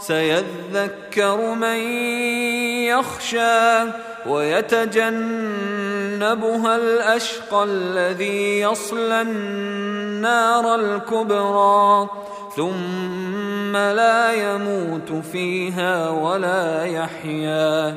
سيذكر من يخشى ويتجنبها الأشقى الذي يصلى النار الكبرى. ثم لا يموت فيها ولا يحيا.